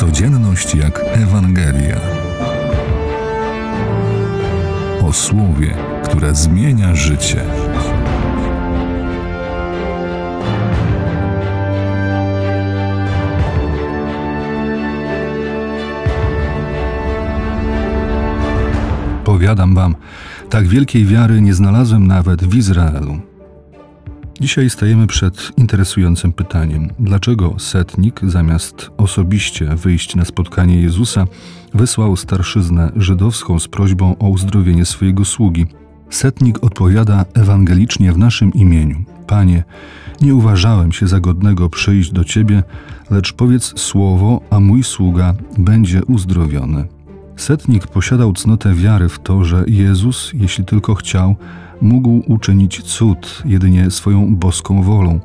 Codzienność jak Ewangelia. O słowie, które zmienia życie. Powiadam wam, tak wielkiej wiary nie znalazłem nawet w Izraelu. Dzisiaj stajemy przed interesującym pytaniem: dlaczego setnik, zamiast osobiście wyjść na spotkanie Jezusa, wysłał starszyznę żydowską z prośbą o uzdrowienie swojego sługi? Setnik odpowiada ewangelicznie w naszym imieniu: Panie, nie uważałem się za godnego przyjść do Ciebie, lecz powiedz słowo, a mój sługa będzie uzdrowiony. Setnik posiadał cnotę wiary w to, że Jezus, jeśli tylko chciał, mógł uczynić cud jedynie swoją boską wolą.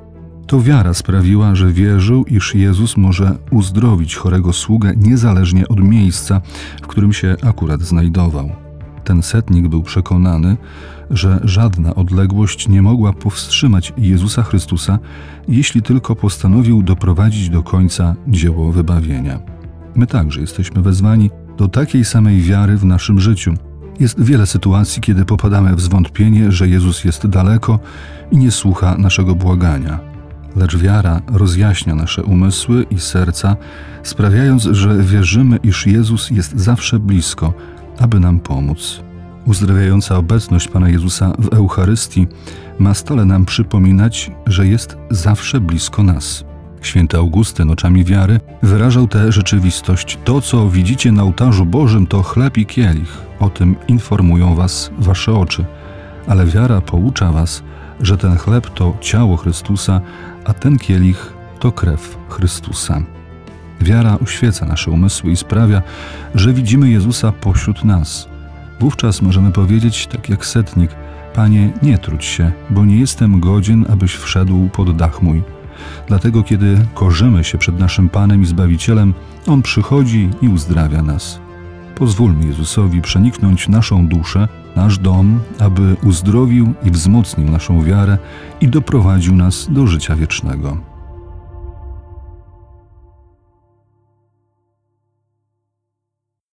To wiara sprawiła, że wierzył, iż Jezus może uzdrowić chorego sługę niezależnie od miejsca, w którym się akurat znajdował. Ten setnik był przekonany, że żadna odległość nie mogła powstrzymać Jezusa Chrystusa, jeśli tylko postanowił doprowadzić do końca dzieło wybawienia. My także jesteśmy wezwani do takiej samej wiary w naszym życiu. Jest wiele sytuacji, kiedy popadamy w zwątpienie, że Jezus jest daleko i nie słucha naszego błagania. Lecz wiara rozjaśnia nasze umysły i serca, sprawiając, że wierzymy, iż Jezus jest zawsze blisko, aby nam pomóc. Uzdrawiająca obecność Pana Jezusa w Eucharystii ma stale nam przypominać, że jest zawsze blisko nas. Święty Augustyn oczami wiary wyrażał tę rzeczywistość. To, co widzicie na ołtarzu Bożym, to chleb i kielich. O tym informują was wasze oczy. Ale wiara poucza was, że ten chleb to ciało Chrystusa, a ten kielich to krew Chrystusa. Wiara uświeca nasze umysły i sprawia, że widzimy Jezusa pośród nas. Wówczas możemy powiedzieć, tak jak setnik: Panie, nie trudź się, bo nie jestem godzien, abyś wszedł pod dach mój Dlatego, kiedy korzymy się przed naszym Panem i Zbawicielem, On przychodzi i uzdrawia nas. Pozwólmy Jezusowi przeniknąć naszą duszę, nasz dom, aby uzdrowił i wzmocnił naszą wiarę i doprowadził nas do życia wiecznego.